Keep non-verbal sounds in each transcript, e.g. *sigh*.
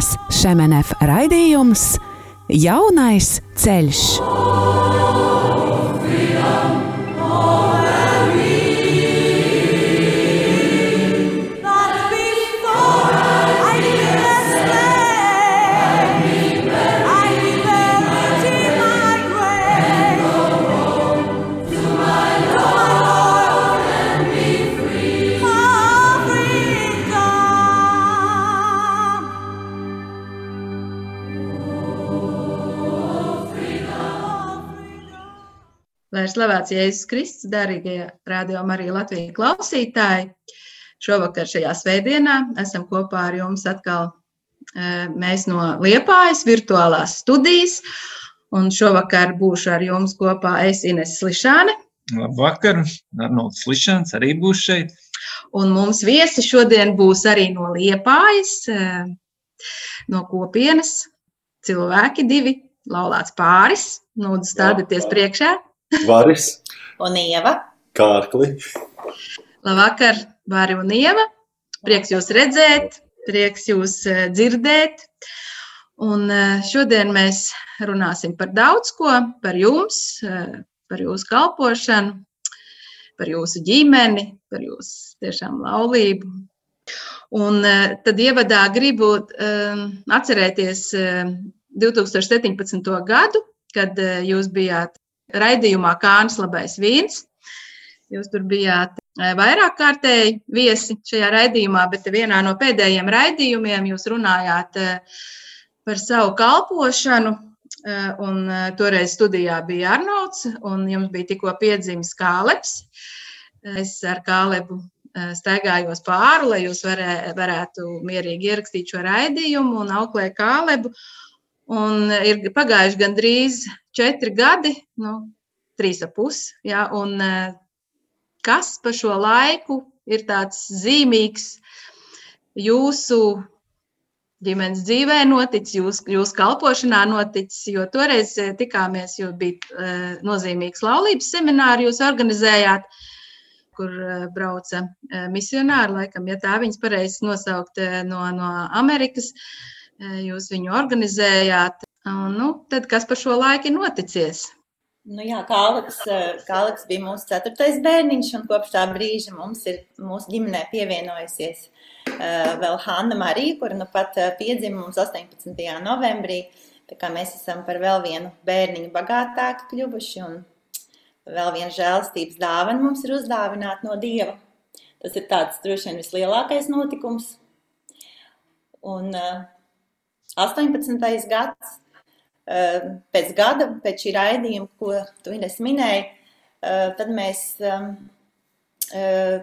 Kristinas Šemenef raidījums Jaunais ceļš. Ir slavēts Jēzus Kristus, dārgie radio Marija Latvijas klausītāji. Šovakar šajā svētdienā esam kopā ar jums atkal mēs no Liepājas virtuālās studijas. Un šovakar būšu ar jums kopā es Ines Slišāne. Labvakar, Arnolds Slišāns arī būs šeit. Un mums viesi šodien būs arī no Liepājas, no kopienas cilvēki divi, laulāts pāris. Lūdzu, stādieties priekšā. Varis un Ieva. Kārkli. Labvakar, Vāri un Ieva. Prieks jūs redzēt, prieks jūs dzirdēt. Un šodien mēs runāsim par daudz ko, par jums, par jūsu kalpošanu, par jūsu ģimeni, par jūsu tiešām laulību. Un tad ievadā gribu atcerēties 2017. gadu, kad jūs bijāt raidījumā Kānas labais vīns. Jūs tur bijāt vairāk kārtēji viesi šajā raidījumā, bet vienā no pēdējiem raidījumiem jūs runājāt par savu kalpošanu. Un toreiz studijā bija Arnolds, un jums bija tikko piedzimis Kāleps. Es ar Kālebu staigājos pāri, lai jūs varē, varētu mierīgi ierakstīt šo raidījumu un auklēt Kālebu. Un ir pagājuši gandrīz četri gadi, nu, trīs ap pusi. Ja, un kas pa šo laiku ir tāds zīmīgs jūsu ģimenes dzīvē noticis, jūsu jūs kalpošanā noticis, jo toreiz tikāmies, jo bija nozīmīgs laulības seminārs, jūs organizējāt, kur brauca misionāri, laikam, ja tā viņas pareizi nosaukt no, no Amerikas, jūs viņu organizējāt. Un, nu, tad kas par šo laiku ir noticies? Nu jā, Kālaks, Kālaks bija mūsu ceturtais bērniņš, un kopš tā brīža mums ir mūsu ģimenē pievienojusies vēl Hanna Marija, kura nu pat piedzima mums 18. novembrī. Tā kā mēs esam par vēl vienu bērniņu bagātāki kļuvuši, un vēl viena žēlastības dāvana mums ir uzdāvināta no Dieva. Tas ir tāds droši vien vislielākais notikums. Un uh, 18. gads pēc gada, pēc šī raidījuma, ko tu minēji, tad mēs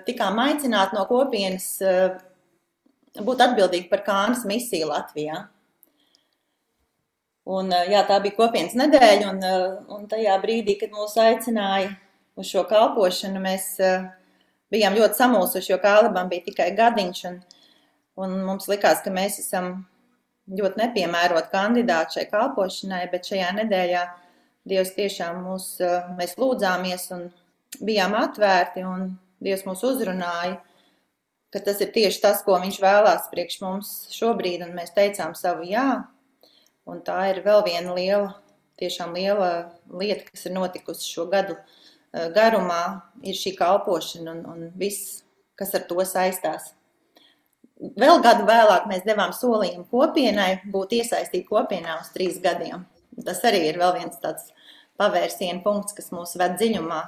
tikām aicināti no kopienas būt atbildīgi par Kānas misiju Latvijā. Un, jā, tā bija kopienas nedēļa, un, un tajā brīdī, kad mūs aicināja uz šo kalpošanu, mēs bijām ļoti samulsuši, jo Kālabam bija tikai gadiņš, un, un mums likās, ka mēs esam ļoti nepiemērot kandidāti šai kalpošanai, bet šajā nedēļā Dievs tiešām mūs, eh, mēs lūdzāmies un bijām atvērti, un Dievs mūs uzrunāja, ka tas ir tieši tas, ko Viņš vēlās priekš mums šobrīd, un mēs teicām savu jā, un tā ir vēl viena liela, tiešām liela lieta, kas ir notikusi šo gadu eh, garumā, ir šī kalpošana un, un viss, kas ar to saistās. Vēl gadu vēlāk mēs devām solījumu kopienai būt iesaistīt kopienā uz trīs gadiem. Tas arī ir vēl viens tāds pavērsienu punkts, kas mūs ved dziļumā,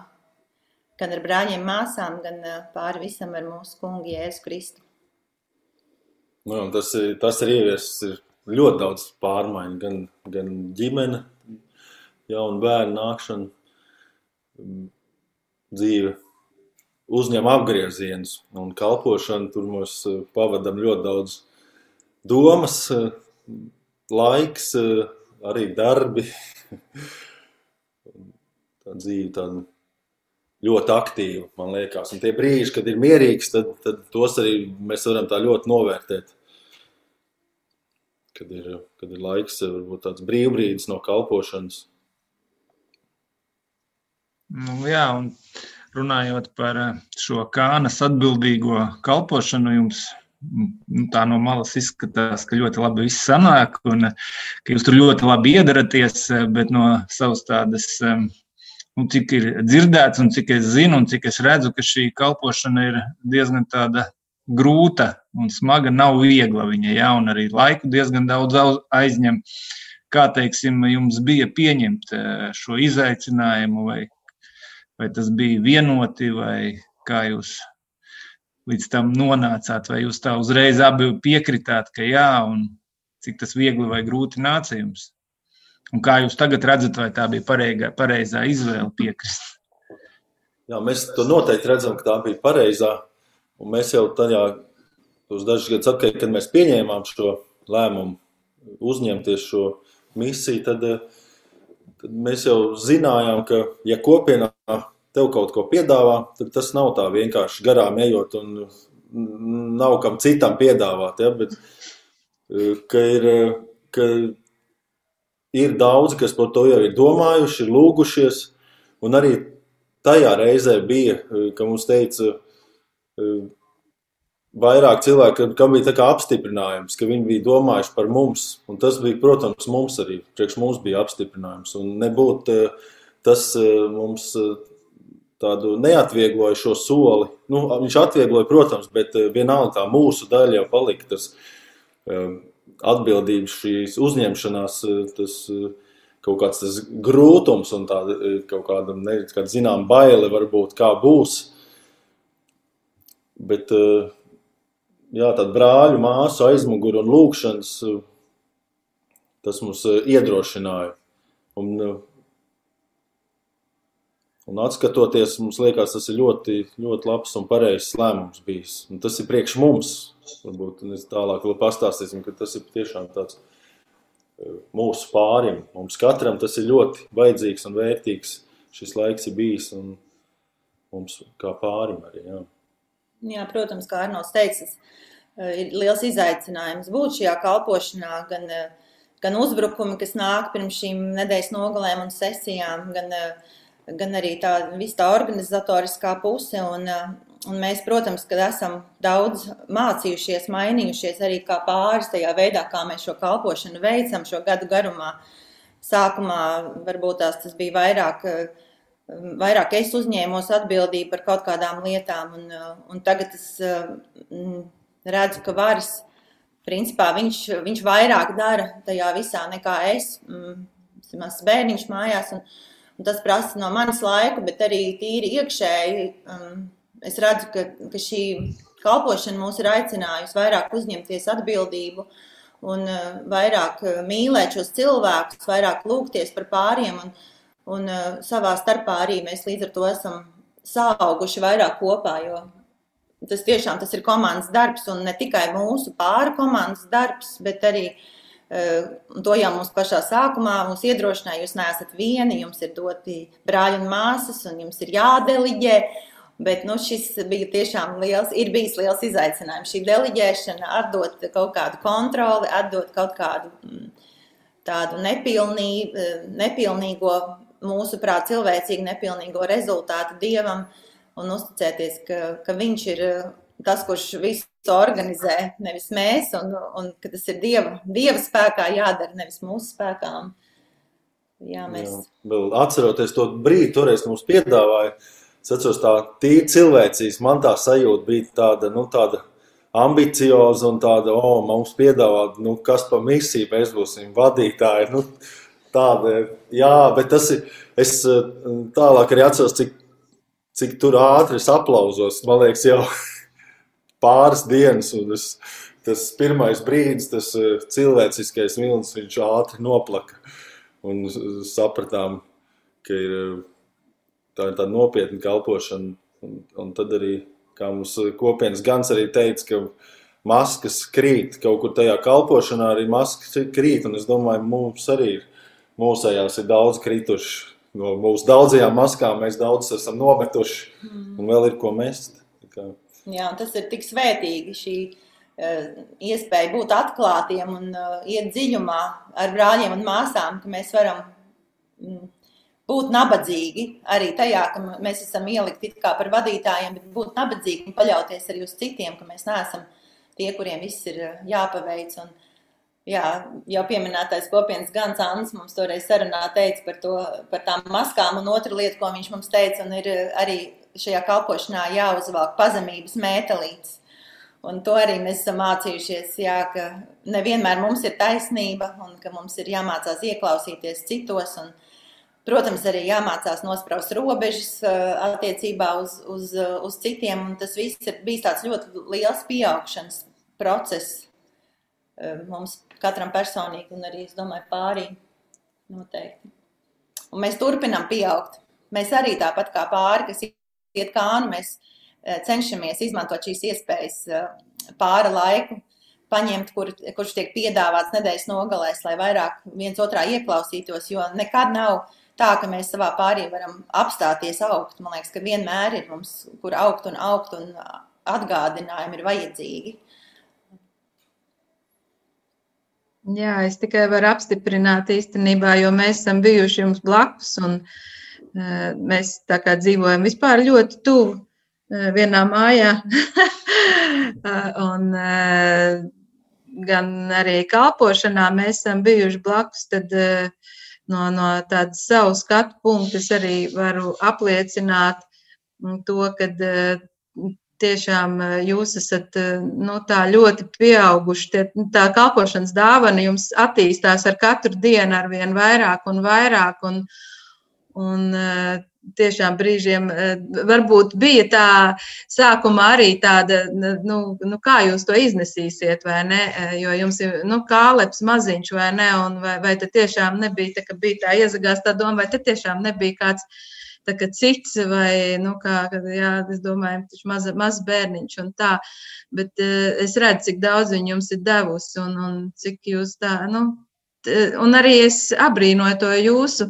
gan ar brāļiem, māsām, gan pāri visam ar mūsu kungu Jēzu Kristu. Nu, tas, tas ir ieviesis ļoti daudz pārmaiņu, gan, gan ģimene, jaunu bērnu nākšanu, dzīve uzņem apgriezienus un kalpošanu. Tur mēs eh, pavadām ļoti daudz domas, eh, laiks, eh, arī darbi. *laughs* Tā dzīve tāda ļoti aktīva, man liekas. Un tie brīži, kad ir mierīgs, tad, tad tos arī mēs varam tā ļoti novērtēt. Kad ir, kad ir laiks, varbūt tāds brīvbrīdis no kalpošanas. Nu, jā, un runājot par eh, šo kānas atbildīgo kalpošanu, jums nu, tā no malas izskatās, ka ļoti labi viss sanāk un ka jūs tur ļoti labi iedaraties, bet no savas tādas, nu, cik ir dzirdēts un cik es zinu un cik es redzu, ka šī kalpošana ir diezgan tāda grūta un smaga, nav viegla viņa, ja, un arī laiku diezgan daudz aizņem. Kā, teiksim, jums bija pieņemt šo izaicinājumu, vai, vai tas bija vienoti, vai kā jūs līdz tam nonācāt, vai jūs tā uzreiz abi piekritāt, ka jā, un cik tas viegli vai grūti nāca jums? Un kā jūs tagad redzat, vai tā bija pareigā, pareizā izvēle piekrist? Jā, mēs to noteikti redzam, ka tā bija pareizā. Un mēs jau tajā, dažus gadus atpakaļ, kad mēs pieņēmām šo lēmumu uzņemties šo misiju, tad, tad mēs jau zinājām, ka ja kopienā tev kaut ko piedāvā, tad tas nav tā vienkārši garām ejot un nav kam citam piedāvāt. Ja, bet, e, ka ir, ka ir daudzi, kas par to jau ir domājuši, ir lūgušies. Un arī tajā reizē bija, e, ka mums teica, vairāk cilvēku, kam bija apstiprinājums, ka viņi bija domājuši par mums. Un tas bija, protams, mums arī. Priekš mums bija apstiprinājums. Un nebūtu tas mums tādu neatviegloja šo soli. Nu, viņš atviegloja, protams, bet eh, vienalga tā mūsu daļa jau palika tas atbildības, šīs uzņemšanās, eh, tas kaut kāds tas grūtums un tāda kaut kāda, ne, kāda zinām, baile varbūt kā būs. Bet, jā, tāda brāļu, māsu aizmuguru un lūkšanas, tas mums iedrošināja. Un Un atskatoties, mums liekas, tas ir ļoti, ļoti labs un pareizs lēmums bijis. Un tas ir priekš mums. Varbūt mēs tālāk vēl pastāstīsim, ka tas ir tiešām tāds mūsu pārim. Mums katram tas ir ļoti vajadzīgs un vērtīgs. Šis laiks ir bijis un mums kā pārim arī. Jā, jā protams, kā Arnolds teicis, e, ir liels izaicinājums būt šajā kalpošanā, gan, e, gan uzbrukumi, kas nāk pirms šīm nedēļas nogalēm un sesijām, gan uh, gan arī tā visa tā organizatoriskā puse. Un, eh, un mēs, protams, kad esam daudz mācījušies, mainījušies arī kā pāris tajā veidā, kā mēs šo kalpošanu veicam šo gadu garumā. Sākumā varbūt tās tas bija vairāk, eh, vairāk es uzņēmos atbildību par kaut kādām lietām, un, un tagad es redzu, ka varas, principā viņš, viņš vairāk dara tajā visā nekā es. Mm, Mazs bērniņš mājās, un, Un tas prasa no manas laika, bet arī tīri iekšēji. Um, es redzu, ka, ka šī kalpošana mūs ir aicinājusi vairāk uzņemties atbildību un vairāk mīlēt šos cilvēkus, vairāk lūgties par pāriem. Un, un uh, savā starpā arī mēs līdz ar to esam sauguši vairāk kopā, jo tas tiešām tas ir komandas darbs un ne tikai mūsu pāri komandas darbs, bet arī uh, to jau mums pašā sākumā mums iedrošināja, jūs neesat vieni, jums ir doti brāļi un māsas, un jums ir jādeliģē. Bet nu, šis bija tiešām liels, ir bijis liels izaicinājums. Šī deliģēšana, atdot kaut kādu kontroli, atdot kaut kādu mm, tādu nepilnī, eh, nepilnīgo, mūsuprāt, cilvēcīgi nepilnīgo rezultātu dievam un uzticēties, ka, ka viņš ir tas, kurš visu organizē, nevis mēs, un, un ka tas ir Dieva, dieva spēkā jādara, nevis mūsu spēkām. Jā, mēs. Jā, atceroties to brīdi, toreiz mums piedāvāja, es atceros tā tīri cilvēcīs, man tā sajūta bija tāda, nu, tāda ambicioza un tāda, o, oh, mums piedāvā, nu, kas pa misiju, mēs būsim vadītāji, nu, tāda, jā, bet tas ir, es tālāk arī atceros, cik, cik tur ātri es aplauzos, man liekas, jau *laughs* pāris dienas, un es, tas pirmais brīdis, tas eh, cilvēciskais vilnis, viņš ātri noplaka. Un sapratām, ka ir eh, tā, tā nopietna kalpošana. Un, un tad arī, kā mums kopienas gans arī teica, ka maskas krīt kaut kur tajā kalpošanā, arī maskas krīt. Un es domāju, mums arī ir, mūsējās ir daudz krituši. No mūsu daudzajām maskām mēs daudz esam nometuši, un vēl ir ko mest. Jā, tas ir tik svētīgi šī uh, iespēja būt atklātiem un uh, iet dziļumā ar brāļiem un māsām, ka mēs varam mm, būt nabadzīgi arī tajā, ka mēs esam ielikti kā par vadītājiem, bet būt nabadzīgi un paļauties arī uz citiem, ka mēs neesam tie, kuriem viss ir jāpaveic. Un, jā, jau pieminētais kopienas Gans Ans mums toreiz sarunā teica par, to, par tām maskām, un otra lieta, ko viņš mums teica, un ir arī šajā kalpošanā jāuzvelk pazemības mētelītes. Un to arī mēs esam mācījušies, jā, ka nevienmēr mums ir taisnība un ka mums ir jāmācās ieklausīties citos. Un, protams, arī jāmācās nospraust robežas attiecībā uz, uz, uz citiem. Un tas viss ir bijis tāds ļoti liels pieaugšanas process mums katram personīgi un arī, es domāju, pārī noteikti. Un mēs turpinām pieaugt. Mēs arī tāpat kā pāri, kas iet kānu, mēs Eh, cenšamies izmantot šīs iespējas eh, pāri laiku, paņemt, kur, kurš tiek piedāvāts nedēļas nogalēs, lai vairāk viens otrā ieklausītos, jo nekad nav tā, ka mēs savā pārī varam apstāties augt. Man liekas, ka vienmēr ir mums, kur augt un augt, un atgādinājumi ir vajadzīgi. Jā, es tikai varu apstiprināt īstenībā, jo mēs esam bijuši jums blakus, un uh, mēs tā kā dzīvojam vispār ļoti tuvu Eh, vienā mājā. *laughs* Eh, un, gan arī kalpošanā mēs esam bijuši blakus, tad no, no tādas savu skatu punktu es arī varu apliecināt mm, to, ka tiešām jūs esat nu, tā ļoti pieauguši. Tie, tā kalpošanas dāvana jums attīstās ar katru dienu ar vien vairāk un vairāk. Un, un tiešām brīžiem eh, varbūt bija tā sākumā arī tāda, nu, nu kā jūs to iznesīsiet, vai ne? Eh, jo jums ir, nu, kāleps maziņš, vai ne? Un vai, vai tad tiešām nebija tā, ka bija tā iezagās tā doma, vai tad tiešām nebija kāds tā kā cits, vai, nu, kā, jā, es domāju, taču maz, maz bērniņš un tā. Bet uh, es redzu, cik daudz viņa jums ir devusi un, un cik jūs tā, nu, un arī es abrīnoju to jūsu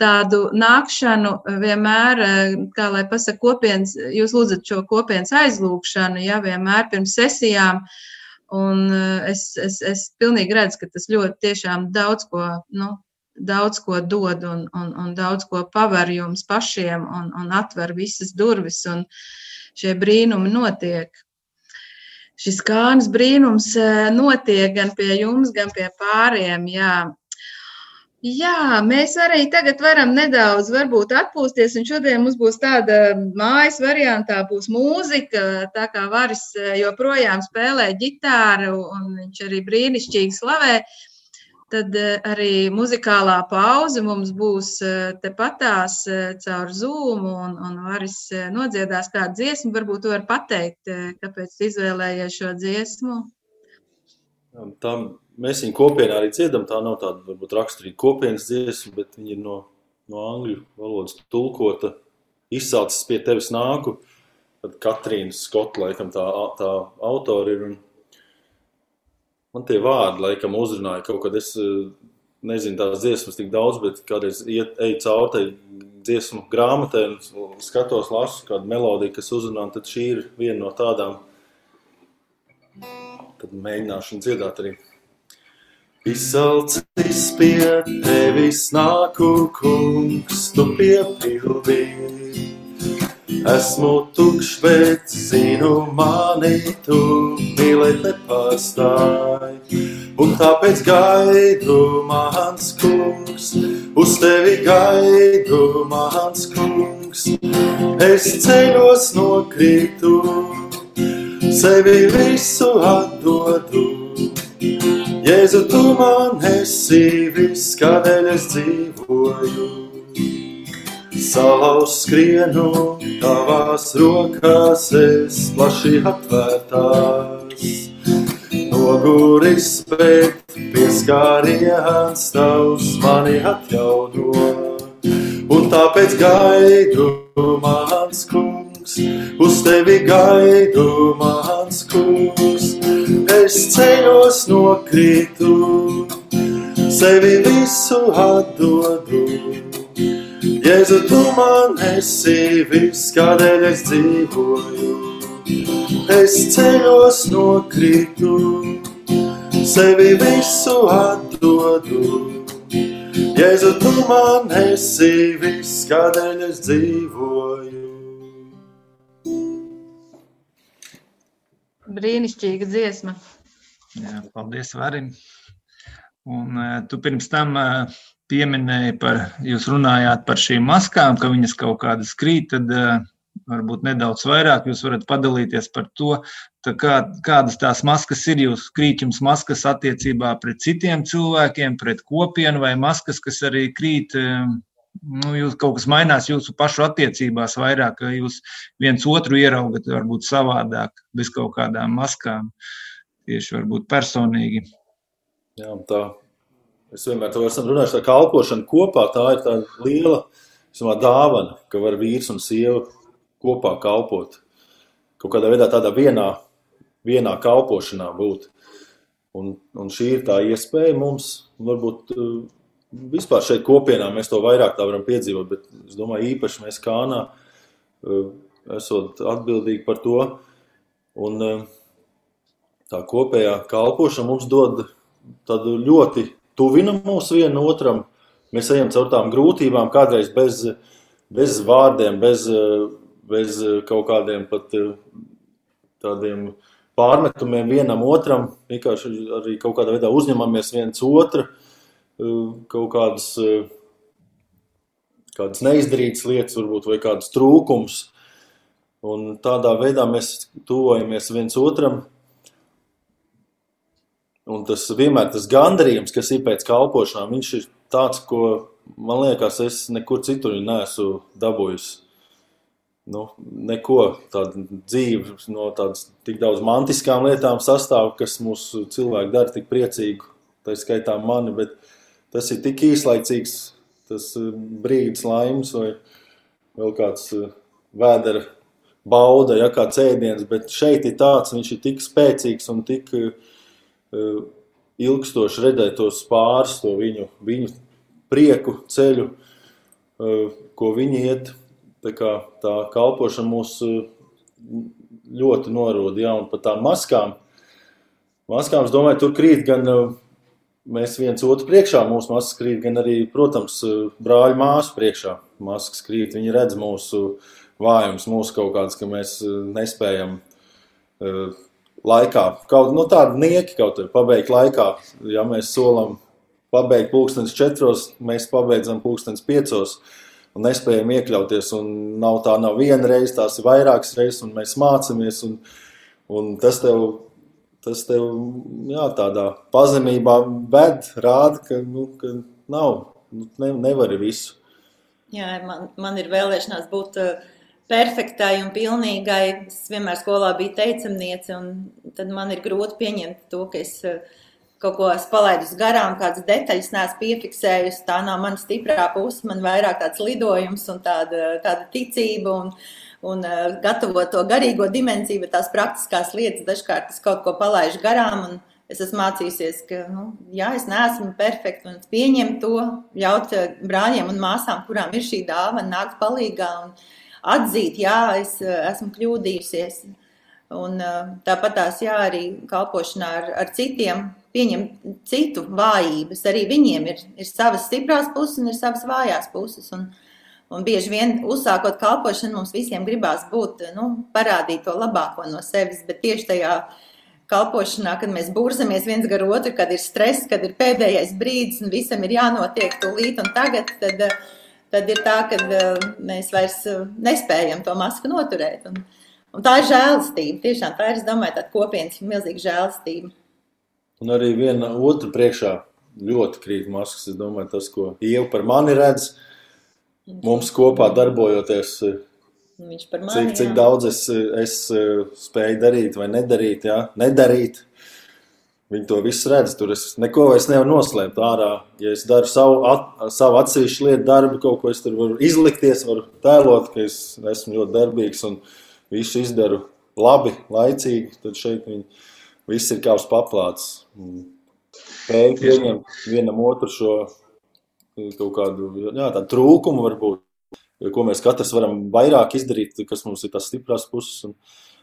tādu nākšanu vienmēr, eh, kā lai pasaka, kopienas, jūs lūdzat šo kopienas aizlūgšanu, ja vienmēr pirms sesijām. Un eh, es, es, es pilnīgi redzu, ka tas ļoti tiešām daudz ko, nu, daudz ko dod un, un, un daudz ko paver jums pašiem un, un atver visas durvis un šie brīnumi notiek. Šis kāns brīnums eh, notiek gan pie jums, gan pie pāriem. Jā. Jā, mēs arī tagad varam nedaudz varbūt atpūsties, šodien mums būs tāda mājas variantā, būs mūzika, tā kā Varis eh, joprojām spēlē ģitāru, un viņš arī brīnišķīgi slavē. Tad eh, arī muzikālā pauze mums būs eh, tepatās caur Zoom, un, un Varis nodziedās kādu dziesmu. Varbūt tu vari pateikt, kāpēc izvēlējies šo dziesmu? Tam mēs viņu kopienā arī dziedam. Tā nav tāda varbūt raksturīga kopienas dziesma, bet viņa ir no, no angļu valodas tulkota. Izsācis pie tevis nāku. Tad Katrīna Skota, laikam, tā, tā autora ir. Man tie vārdi, laikam, uzrunāja kaut kad. Es nezinu tās dziesmas tik daudz, bet kādreiz iet, eju cauri tai dziesmu grāmatai un skatos, lasu kādu melodiju, kas uzrunā, tad šī ir viena no tādām. Tad mēģināšu dziedāt arī. Izsalcis pie tevis nāku, kungs, tu piepildīji. Esmu tukšs, bet zinu mani, tu mīlēt nepārstāj. Un tāpēc gaidu, mans kungs, uz tevi gaidu, mans kungs. Es ceļos nokrītu, sevi visu atdodu Jēzu, tu man esi viss, kādēļ es dzīvoju. Salauz skrienu, tavās rokās es plaši atvērtās. Noguris, bet pieskāriens tavs mani atjauno. Un tāpēc gaidu mans kungs, uz tevi gaidu mans kungs es ceļos nokrītu, sevi visu atdodu. Jēzu, tu man esi viss, kādēļ es dzīvoju. Es ceļos nokrītu, sevi visu atdodu. Jēzu, tu man esi viss, kādēļ es dzīvoju. brīnišķīga dziesma. Jā, paldies, Varim. Un uh, tu pirms tam uh, pieminēji par, jūs runājāt par šīm maskām, ka viņas kaut kādas krīt, tad uh, varbūt nedaudz vairāk jūs varat padalīties par to, kā, kādas tās maskas ir. Jūs krīt jums maskas attiecībā pret citiem cilvēkiem, pret kopienu vai maskas, kas arī krīt. Nu, jūs kaut kas mainās jūsu pašu attiecībās vairāk, jūs viens otru ieraugat varbūt savādāk, bez kaut kādām maskām, tieši varbūt personīgi. Jā, tā. Es vienmēr to esmu runājis, tā kalpošana kopā, tā ir tā liela dāvana, ka var vīrs un sieva kopā kalpot. Kaut kādā veidā tādā vienā, vienā kalpošanā būt. Un, un šī ir tā iespēja mums, varbūt eh, vispār šeit kopienā mēs to vairāk tā varam piedzīvot, bet es domāju īpaši mēs kānā eh, esot atbildīgi par to. Un eh, tā kopējā kalpošana mums dod tādu ļoti tuvina mūs vienam otram. Mēs ejam caur tām grūtībām, kādreiz bez, bez vārdiem, bez bez kaut kādiem pat tādiem pārmetumiem vienam otram. Vienkārši arī kaut kādā veidā uzņemamies viens otru, kaut kādas, kādas neizdarītas lietas, varbūt, vai kādas trūkums. Un tādā veidā mēs tuvojamies viens otram. Un tas vienmēr tas gandarījums, kas ir pēc kalpošanām, viņš ir tāds, ko man liekas, es nekur citur neesmu dabūjis nu, neko tādu dzīvi, no tādas tik daudz mantiskām lietām sastāv, kas mūsu cilvēku dara tik priecīgu. Tā skaitā mani, bet tas ir tik īslaicīgs, tas eh, brīdis laimes vai vēl kāds eh, vēdera bauda, ja kāds ēdiens, bet šeit ir tāds, viņš ir tik spēcīgs un tik uh, ilgstoši redzēt tos pāris, to viņu, viņu prieku ceļu, uh, ko viņi iet Tā, kā, tā kalpošana mūs eh, ļoti norūda. Ja, un par tām maskām. Maskām, es domāju, tur krīt gan eh, mēs viens otru priekšā, mūsu maskas krīt, gan arī, protams, eh, brāļu māsu priekšā. Maskas krīt, viņi redz mūsu vājums, mūsu kaut kādas, ka mēs nespējam laikā, kaut nu, tādu nieki kaut kur pabeigt laikā. Ja mēs solam pabeigt pulkstenis četros, mēs pabeidzam pulkstenis piecos. Un nespējam iekļauties. Un nav tā, nav viena reize, tās ir vairākas reizes, un mēs mācāmies. Un, un tas tev, tas tev jā, tādā pazemībā ved, rāda, ka, nu, ka nav, nu, ne, nevar visu. Jā, man, man ir vēlēšanās būt uh, perfektai un pilnīgai. Es vienmēr skolā biju teicamniece, un tad man ir grūti pieņemt to, ka es uh, kaut ko palaidus garām, kādas detaļas neesmu piefiksējusi. Tā nav mana stiprā puse, man vairāk tāds lidojums un tāda, tāda ticība. Un, un uh, gatavot to garīgo dimensiju, bet tās praktiskās lietas dažkārt es kaut ko palaidu garām. Es esmu mācījusies, ka nu, jā, es neesmu perfekta un pieņemt to, ļaut uh, brāļiem un māsām, kurām ir šī dāvana, nākt palīdzīgā un atzīt, jā, es uh, esmu kļūdījusies. Un, tāpat tās jā, arī kalpošanā ar, ar citiem, pieņem citu vājības. Arī viņiem ir, ir savas stiprās puses un ir savas vājās puses. Un, un bieži vien uzsākot kalpošanu, mums visiem gribās būt, nu, parādīt to labāko no sevis, bet tieši tajā kalpošanā, kad mēs burzamies viens gar otru, kad ir stress, kad ir pēdējais brīdis un visam ir jānotiek tūlīt un tagad, tad, tad ir tā, ka eh, mēs vairs eh, nespējam to masku noturēt. Un, un tā ir žēlastība. Tiešām tā ir, es domāju, tāda kopienas milzīga žēlastība. Un arī viena otru priekšā ļoti krīt maskas. Es domāju, tas, ko Ieva par mani redz, mums kopā darbojoties. Mani, cik, cik daudz es, es spēju darīt vai nedarīt, jā, nedarīt. Viņi to visu redz. Tur es neko vairs nevaru noslēpt ārā. Ja es daru savu, at, savu atsevišķu lietu, darbu, kaut ko es tur varu izlikties, varu tēlot, ka es esmu ļoti darbīgs un visu izdaru labi, laicīgi. Tad šeit viņi viss ir kā uz paplātes. Spēj pieņemt vienam otru šo kaut kādu jā, trūkumu, varbūt, ko mēs katrs varam vairāk izdarīt, kas mums ir tās stiprās puses. Un,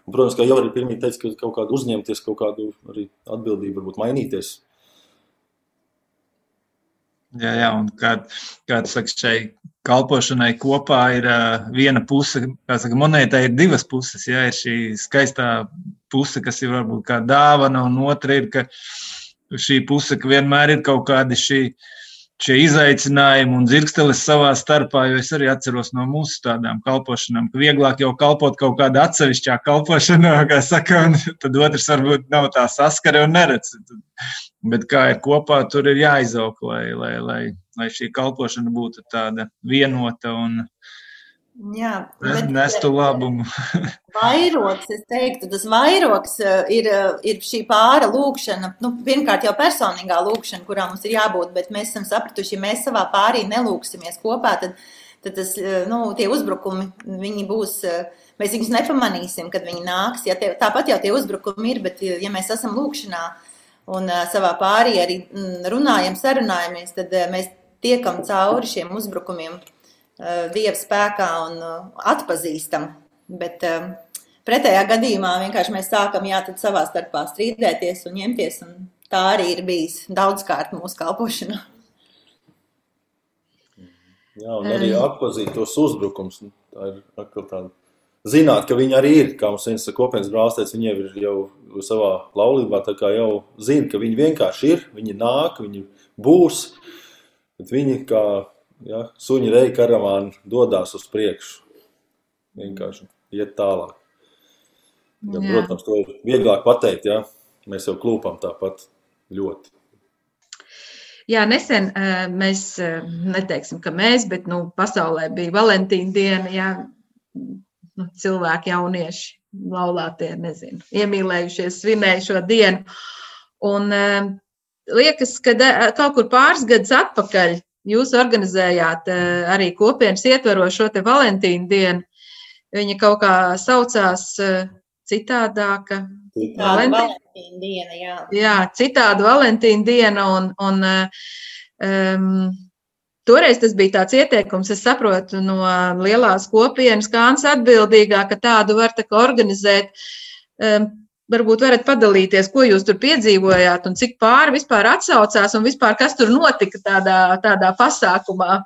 un, protams, kā jau arī pirmie teica, ka kaut kādu uzņemties, kaut kādu arī atbildību, varbūt mainīties. Jā, jā, un kā, kā tu saki, šai kalpošanai kopā ir uh, viena puse, kā saka, monētai ir divas puses. Ja, ir šī skaistā puse, kas ir varbūt kā dāvana, un otra ir, ka šī puse, ka vienmēr ir kaut kādi šī, šie izaicinājumi un dzirkstelis savā starpā, jo es arī atceros no mūsu tādām kalpošanām, ka vieglāk jau kalpot kaut kādā atsevišķā kalpošanā, kā saka, un tad otrs varbūt nav tā saskare un neredz. Bet kā ir kopā, tur ir jāizauk, lai, lai, lai, lai šī kalpošana būtu tāda vienota un Jā, nestu labumu. *laughs* vairoks, es teiktu, tas vairoks eh, ir, eh, ir šī pāra lūkšana. Nu, pirmkārt, jau personīgā lūkšana, kurā mums ir jābūt, bet mēs esam sapratuši, ja mēs savā pārī nelūksimies kopā, tad, tad tas, eh, nu, tie uzbrukumi, viņi būs, mēs viņus nepamanīsim, kad viņi nāks. Ja tie, tāpat jau tie uzbrukumi ir, bet ja mēs esam lūkšanā, un savā pārī arī mm, runājam, sarunājamies, tad mēs tiekam cauri šiem uzbrukumiem Dieva spēkā un atpazīstam. Bet pretējā gadījumā vienkārši mēs sākam jā, savā starpā strīdēties un ņemties, un tā arī ir bijis daudzkārt mūsu kalpošanā. Jā, un arī atpazīt tos uzbrukums. Tā ir atkal tāda zināt, ka viņi arī ir. Kā mums viens kopienas brālis teica, viņi jau ir jau savā laulībā, tā kā jau zina, ka viņi vienkārši ir, viņi nāk, viņi būs, bet viņi kā ja, suņi reji karavāni dodās uz priekšu. Vienkārši iet tālāk. Ja, protams, to ir vieglāk pateikt, ja mēs jau klūpam tāpat ļoti. Jā, nesen mēs neteiksim, ka mēs, bet nu, pasaulē bija Valentīna diena. Jā, nu, cilvēki, jaunieši, laulātie, nezinu, iemīlējušies, svinēja šo dienu. Un uh, liekas, ka kaut kur pāris gadus atpakaļ jūs organizējāt uh, arī kopienas ietverošo šo te Valentīnu dienu. Viņa kaut kā saucās uh, citādāka. Citāda Valentīna diena, jā. Jā, citāda Valentīna diena un, un um, Toreiz tas bija tāds ieteikums, es saprotu, no lielās kopienas kāns atbildīgā, ka tādu var tā organizēt. Um, varbūt varat padalīties, ko jūs tur piedzīvojāt un cik pāri vispār atsaucās un vispār kas tur notika tādā, tādā pasākumā.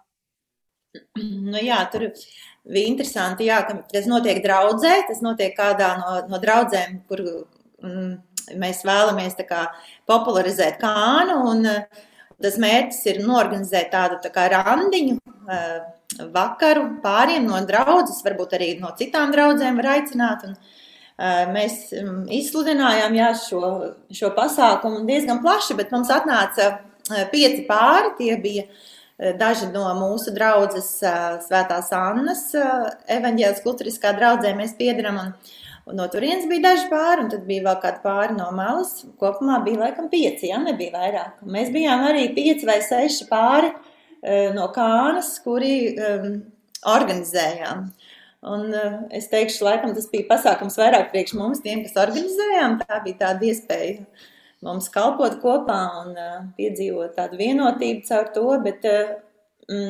Nu jā, tur bija interesanti, jā, ka tas notiek draudzē, tas notiek kādā no, no draudzēm, kur mm, mēs vēlamies kā, popularizēt kānu. Un, uh, Tas mērķis ir norganizēt tādu tā kā randiņu eh, vakaru pāriem no draudzes, varbūt arī no citām draudzēm var aicināt. Un, eh, Mēs mm, izsludinājām jā, šo, šo pasākumu diezgan plaši, bet mums atnāca eh, pieci pāri. Tie bija daži no mūsu draugas Svētās Annas evaņģēlas kultūriskā draudzē mēs piedaram. Un, no turienes bija daži pāri, un tad bija vēl kādi pāri no malas. Kopumā bija laikam pieci, ja nebija vairāk. Mēs bijām arī pieci vai seši pāri no kānas, kuri um, organizējām. Un uh, es teikšu, laikam tas bija pasākums vairāk priekš mums, tiem, kas organizējām. Tā bija tāda iespēja mums kalpot kopā un uh, piedzīvot tādu vienotību caur to. Bet uh,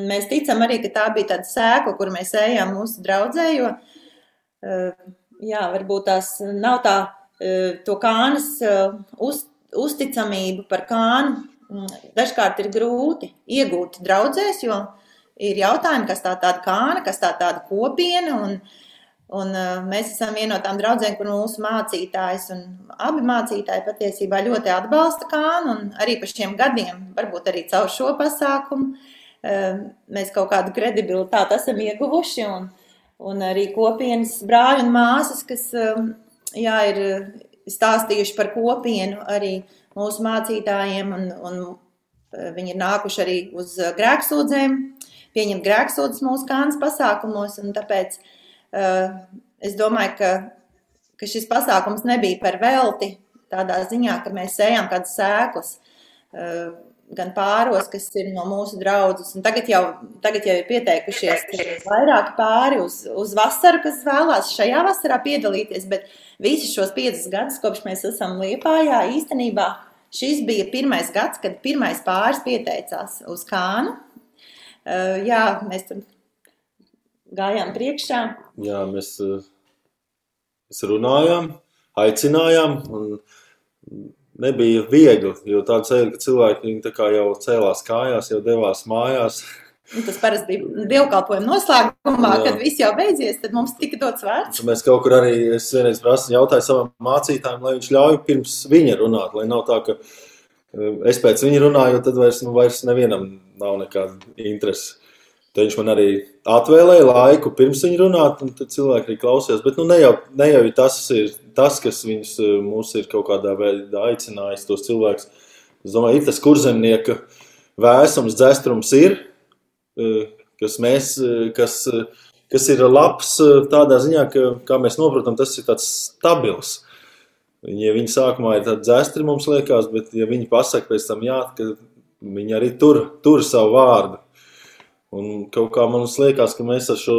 mēs ticam arī, ka tā bija tāda sēkla, kur mēs ejam mūsu draudzē, jo uh, jā, varbūt tās nav tā, e, to kānas e, uz, uzticamību par kānu. Mm, dažkārt ir grūti iegūt draudzēs, jo ir jautājumi, kas tā tāda kāna, kas tā tāda kopiena. Un, un e, mēs esam viena no tām draudzēm, kur mūsu mācītājs un abi mācītāji patiesībā ļoti atbalsta kānu. Arī par šiem gadiem, varbūt arī caur šo pasākumu, mēs kaut kādu kredibilitāti esam ieguvuši. Un, un arī kopienas brāļi un māsas, kas um, jā, ir uh, stāstījuši par kopienu arī mūsu mācītājiem, un, un uh, viņi ir nākuši arī uz uh, grēksūdzēm, pieņemt grēksūdzes mūsu kānas pasākumos, un tāpēc uh, es domāju, ka, ka šis pasākums nebija par velti tādā ziņā, ka mēs ejam kādas sēklas. Uh, gan pāros, kas ir no mūsu draudzes. Un tagad jau, tagad jau ir pieteikušies vairāki pāri uz, uz vasaru, kas vēlās šajā vasarā piedalīties. Bet visus šos piecus gadus, kopš mēs esam Liepājā, īstenībā šis bija pirmais gads, kad pirmais pāris pieteicās uz Kānu. Uh, jā, mēs tur gājām priekšā. Jā, mēs, mēs runājām, aicinājām. Un nebija viegli. Jo tāda ceļa, ka cilvēki tā jau cēlās kājās, jau devās mājās. Nu, tas parasti bija dievkalpojuma noslēgumā, Jā. kad viss jau beidzies, tad mums tika dots vārds. Mēs kaut kur arī, es vienreiz prasu, jautāju savam mācītājam, lai viņš ļauj pirms viņa runāt, lai nav tā, ka eh, es pēc viņa runāju, tad vairs, nu, vairs nevienam nav nekāda interese. Tad viņš man arī atvēlēja laiku pirms viņa runāt, un tad cilvēki arī klausījās. Bet nu, ne, jau, ne jau tas ir tas, kas viņus, eh, mūs ir kaut kādā veidā aicinājis, tos cilvēkus. Es domāju, ir tas kurzemnieka vēsums, dzestrums ir, Eh, kas, mēs, eh, kas, kas ir labs tādā ziņā, ka, kā mēs saprotam, tas ir tāds stabils. Ja viņi sākumā ir tādi dzēstri, mums liekas, bet ja viņi pasaka pēc tam, jā, ka viņi arī tur, tur savu vārdu. Un kaut kā man liekas, ka mēs ar šo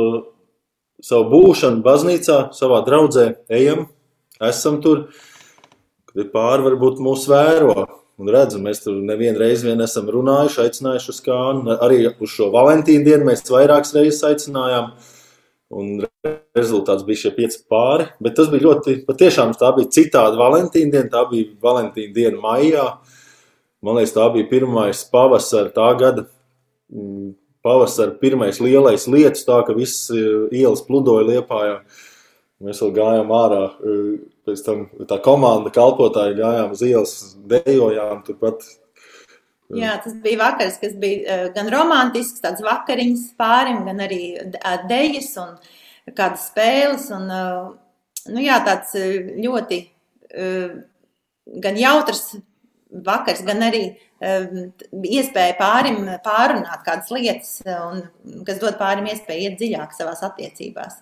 savu būšanu baznīcā, savā draudzē ejam, esam tur, kad pāri varbūt mūs vēro. Un redzam, mēs tur nevienu reizi vien esam runājuši, aicinājuši uz kānu. Arī uz šo Valentīnu dienu mēs vairākas reizes aicinājām. Un rezultāts bija šie pieci pāri. Bet tas bija ļoti, patiešām tā bija citāda Valentīna diena. Tā bija Valentīna diena maijā. Man liekas, tā bija pirmais pavasara tā gada. Mm, pavasara pirmais lielais lietus, tā ka viss e, ielas pludoja liepājā. Mēs vēl gājām ārā e, Pēc tam tā komanda kalpotāji gājām uz ielas, dejojām turpat. Jā, tas bija vakars, kas bija eh, gan romantisks, tāds vakariņas pārim, gan arī dejas un kādas spēles. Un, eh, nu jā, tāds eh, ļoti gan jautrs vakars, gan arī iespēja pārim pārunāt kādas lietas, un, kas dod pārim iespēju iet dziļāk savās attiecībās.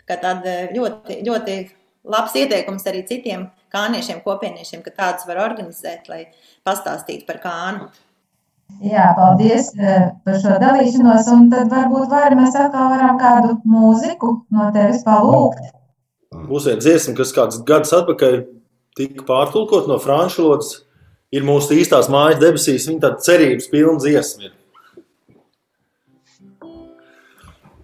Tā kā tāda ļoti, ļoti labs ieteikums arī citiem kāniešiem, kopieniešiem, ka tādus var organizēt, lai pastāstītu par kānu. Jā, paldies eh, par šo dalīšanos. Un tad varbūt varam mēs atkal varam kādu mūziku no tevis palūgt. Būs viena dziesma, kas kādus gadus atpakaļ tika pārtulkot no franču valodas. Ir mūsu īstās mājas debesīs, viņa tāda cerības pilna dziesma.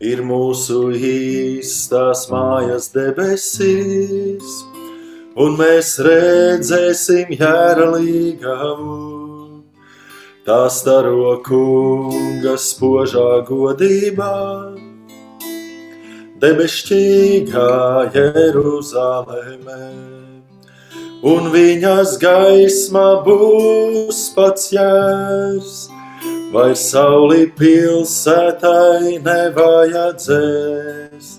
Ir. mūsu īstās mājas debesīs, un mēs redzēsim jēralīgavu. Tā staro kunga spožā godībā, debesšķīgā Jeruzaleme, un viņas gaisma būs pats jērs. Vai sauli pilsētai nevajadzēs,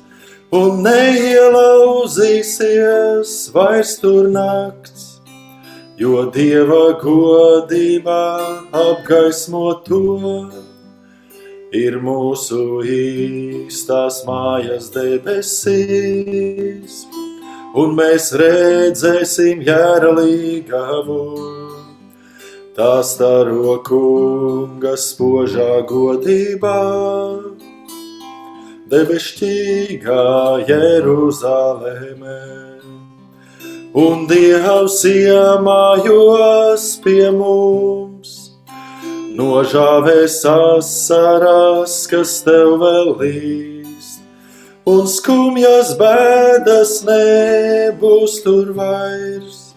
un neielauzīsies vairs tur nakts, jo dieva godībā apgaismo to. Ir mūsu īstās mājas debesīs, un mēs redzēsim jēralīgavu tā staro kunga spožā godībā, debesšķīgā Jeruzaleme. Un Dievs iemājos pie mums, nožāvēs asarās, kas tev vēl līst, un skumjas bēdas nebūs tur vairs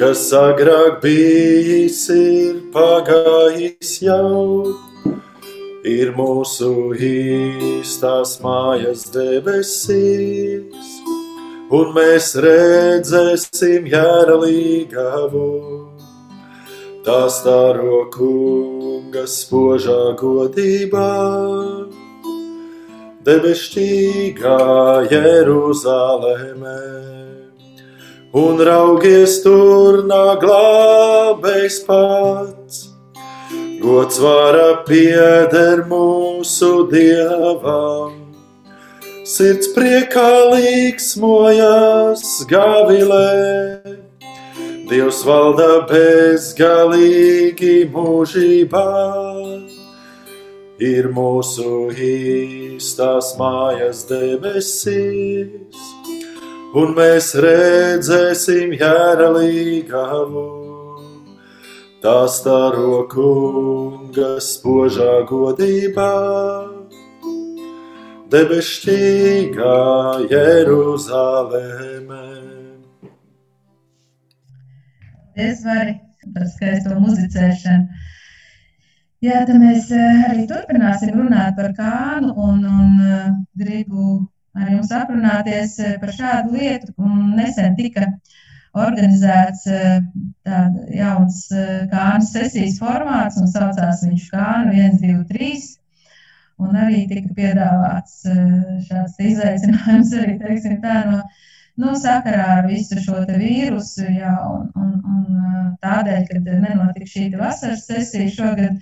kas agrāk bijis, ir pagājis jau. Ir mūsu īstās mājas debesīs, un mēs redzēsim jēralīgavu. Tā staro kunga spožā godībā, debesšķīgā Jeruzaleme un raugies tur nāk glābējs pats. Gods vara pieder mūsu dievam, sirds priekā līksmojas gavilē. Dievs valda bezgalīgi mūžībā, ir mūsu īstās mājas debesīs un mēs redzēsim jēralīgavu. Tā staro kunga spožā godībā, debesšķīgā Jeruzaleme. Es varu par skaisto muzicēšanu. Jā, tad mēs arī turpināsim runāt par kānu un, un gribu ar jums aprunāties par šādu lietu. Nesen tika organizēts tāds jauns kānu sesijas formāts un saucās viņš kānu 1, 2, 3. Un arī tika piedāvāts šāds izaicinājums arī, teiksim, tā no nu, sakarā ar visu šo vīrusu. Jā, un, un, un tādēļ, kad nenotika šī vasaras sesija šogad,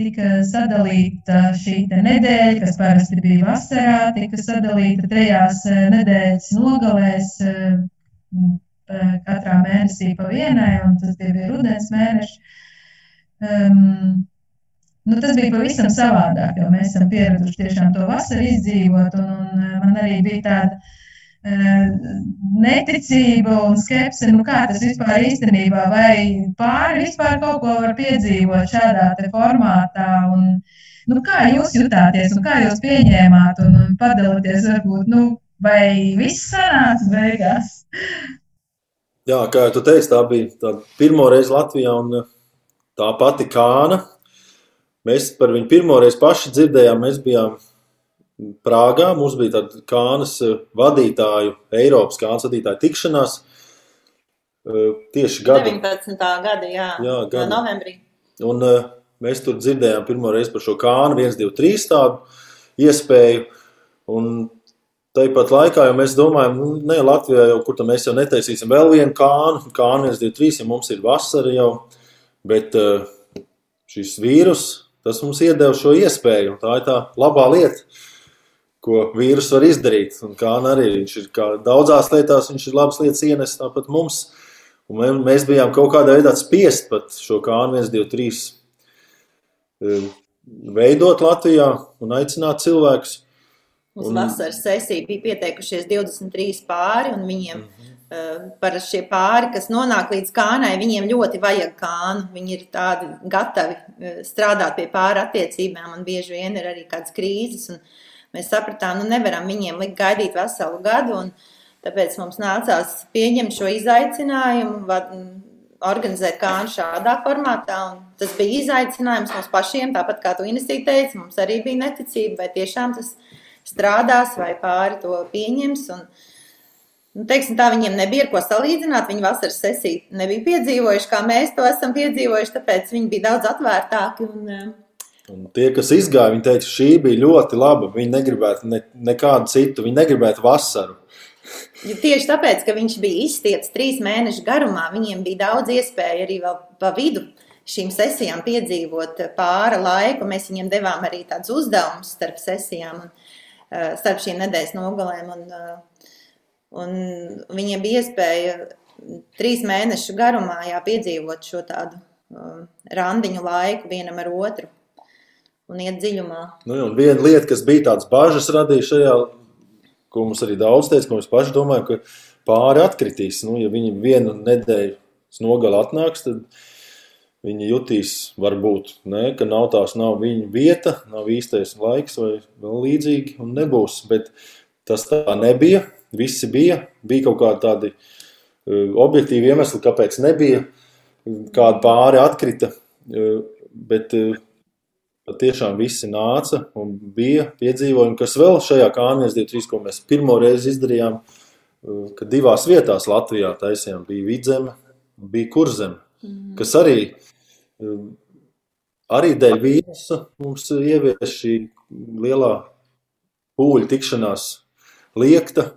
tika sadalīta šī nedēļa, kas parasti bija vasarā, tika sadalīta trijās nedēļas nogalēs. Katrā mēnesī pa vienai, un tas bija rudens mēneši. Um, Nu, tas bija pavisam savādāk, jo mēs esam pieraduši tiešām to vasaru izdzīvot. Un, un man arī bija tāda neticība un skepse, nu kā tas vispār īstenībā, vai pāri vispār kaut ko var piedzīvot šādā formātā. Un, nu, kā jūs jutāties un kā jūs pieņēmāt un, un padalīties, varbūt, nu, vai viss sanāca beigās? Jā, kā jau teici, tā bija tā pirmo reizi Latvijā un tā pati kāna. Mēs par viņu pirmo reizi paši dzirdējām, mēs bijām Prāgā. Mums bija tāda kānas eh, vadītāju, Eiropas kānas vadītāju tikšanās. Eh, tieši gada 19. gada, jā, jā gada. novembrī. Un uh, mēs tur dzirdējām pirmo reizi par šo kānu, 1, 2, 3 tādu iespēju. Un tāpat laikā, jo mēs domājam, nu, ne Latvijā jau, kur mēs jau netaisīsim vēl vienu kānu, kānu 1, 2, 3, ja mums ir vasara jau, bet šis vīrus, tas mums iedeva šo iespēju, tā ir tā labā lieta ko vīrus var izdarīt. Un kā arī viņš ir kā daudzās lietās, viņš ir labas lietas ienes tāpat mums. Un mēs bijām kaut kādā veidā spiest pat šo kānu 1, 2, 3 veidot Latvijā un aicināt cilvēkus. Uz un... vasaras sesiju bija pieteikušies 23 pāri, un viņiem mm -hmm. par šie pāri, kas nonāk līdz kānai, viņiem ļoti vajag kānu. Viņi ir tādi gatavi eh, strādāt pie pāri attiecībām, un bieži vien ir arī kādas krīzes. Un, uh, Mēs sapratām, nu nevaram viņiem likt gaidīt veselu gadu, un tāpēc mums nācās pieņemt šo izaicinājumu, organizēt kānu šādā formātā. Tas bija izaicinājums mums pašiem, tāpat kā tu Inesī teici, mums arī bija neticība, vai tiešām tas strādās, vai pāri to pieņems. Un, Nu, teiksim, tā viņiem nebija ko salīdzināt. Viņi vasaras sesiju nebija piedzīvojuši, kā mēs to esam piedzīvojuši, tāpēc viņi bija daudz atvērtāki. Un, Un tie, kas izgāja, viņi teica, šī bija ļoti laba. Viņi negribētu ne, nekādu citu, viņi negribētu vasaru. Ja tieši tāpēc, ka viņš bija izstieps trīs mēnešu garumā, viņiem bija daudz iespēju arī vēl pa vidu šīm sesijām piedzīvot pāri laiku. Mēs viņiem devām arī tādus uzdevumus starp sesijām un uh, starp šīm nedēļas nogalēm. Un, uh, un viņiem bija iespēja trīs mēnešu garumā jā, piedzīvot šo tādu um, randiņu laiku vienam ar otru un iet dziļumā. Nu, un viena lieta, kas bija tādas bažas radīja šajā, ko mums arī daudz teica, ko mēs paši domājam, ka pāri atkritīs. Nu, ja viņi vienu nedēļu nogali atnāks, tad viņi jutīs, varbūt, ne, ka nav tās nav viņa vieta, nav īstais laiks vai vēl līdzīgi, un nebūs. Bet tas tā nebija. Visi bija, bija kaut kādi tādi uh, objektīvi iemesli, kāpēc nebija. Kāda pāri atkrita, uh, bet uh, Tiešām visi nāca un bija piedzīvojumi, kas vēl šajā kānijas 23, ko mēs pirmo reizi izdarījām, uh, ka divās vietās Latvijā taisījām, bija vidzeme, bija kurzeme, mm. kas arī, uh, arī dēļ vīrusa mums ievies šī lielā pūļu tikšanās liekta,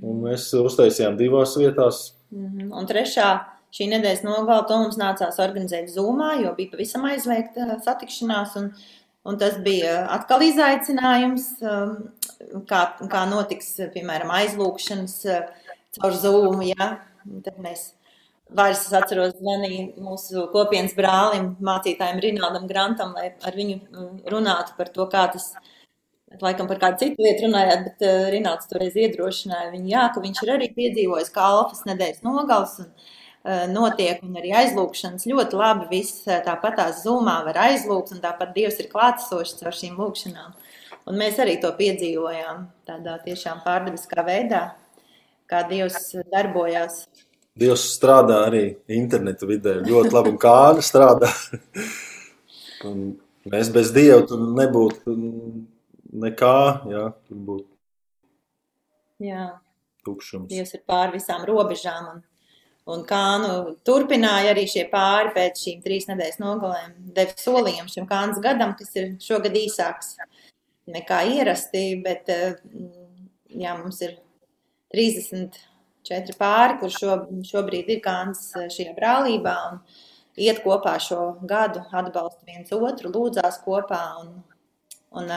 un mēs uztaisījām divās vietās. Mm. Un trešā Šī nedēļas nogalē to mums nācās organizēt Zoomā, jo bija pavisam aizliegta satikšanās. Un, un tas bija atkal izaicinājums, um, kā, kā notiks, piemēram, aizlūkšanas uh, caur Zoom. Ja? Tad mēs Vairs es atceros, zvanīju mūsu kopienas brālim, mācītājiem Rinaldam Grantam, lai ar viņu uh, runātu par to, kā tas, laikam par kādu citu lietu runājāt, bet uh, Rinalds toreiz iedrošināja viņu, jā, ka viņš ir arī piedzīvojis kā alfas nedēļas nogals, un Eh, notiek, un arī aizlūgšanas ļoti labi. Viss eh, tāpat tās zumā var aizlūgt, un tāpat Dievs ir klātesošs ar šīm lūgšanām. Un mēs arī to piedzīvojām tādā tiešām pārdabiskā veidā, kā Dievs darbojās. Dievs strādā arī internetu vidē. Ļoti labi, un kāda strādā. *laughs* un mēs bez Dieva tur nebūtu nekā, jā, tur būtu Jā, tukšums. Dievs ir pāri visām robežām. Un, un Kānu turpināja arī šie pāri pēc šīm trīs nedēļas nogalēm. Deva solījumu šim Kānas gadam, kas ir šogad īsāks nekā ierasti, bet jā, mums ir 34 pāri, kur šo, šobrīd ir Kānas šajā brālībā un iet kopā šo gadu, atbalsta viens otru, lūdzās kopā un, un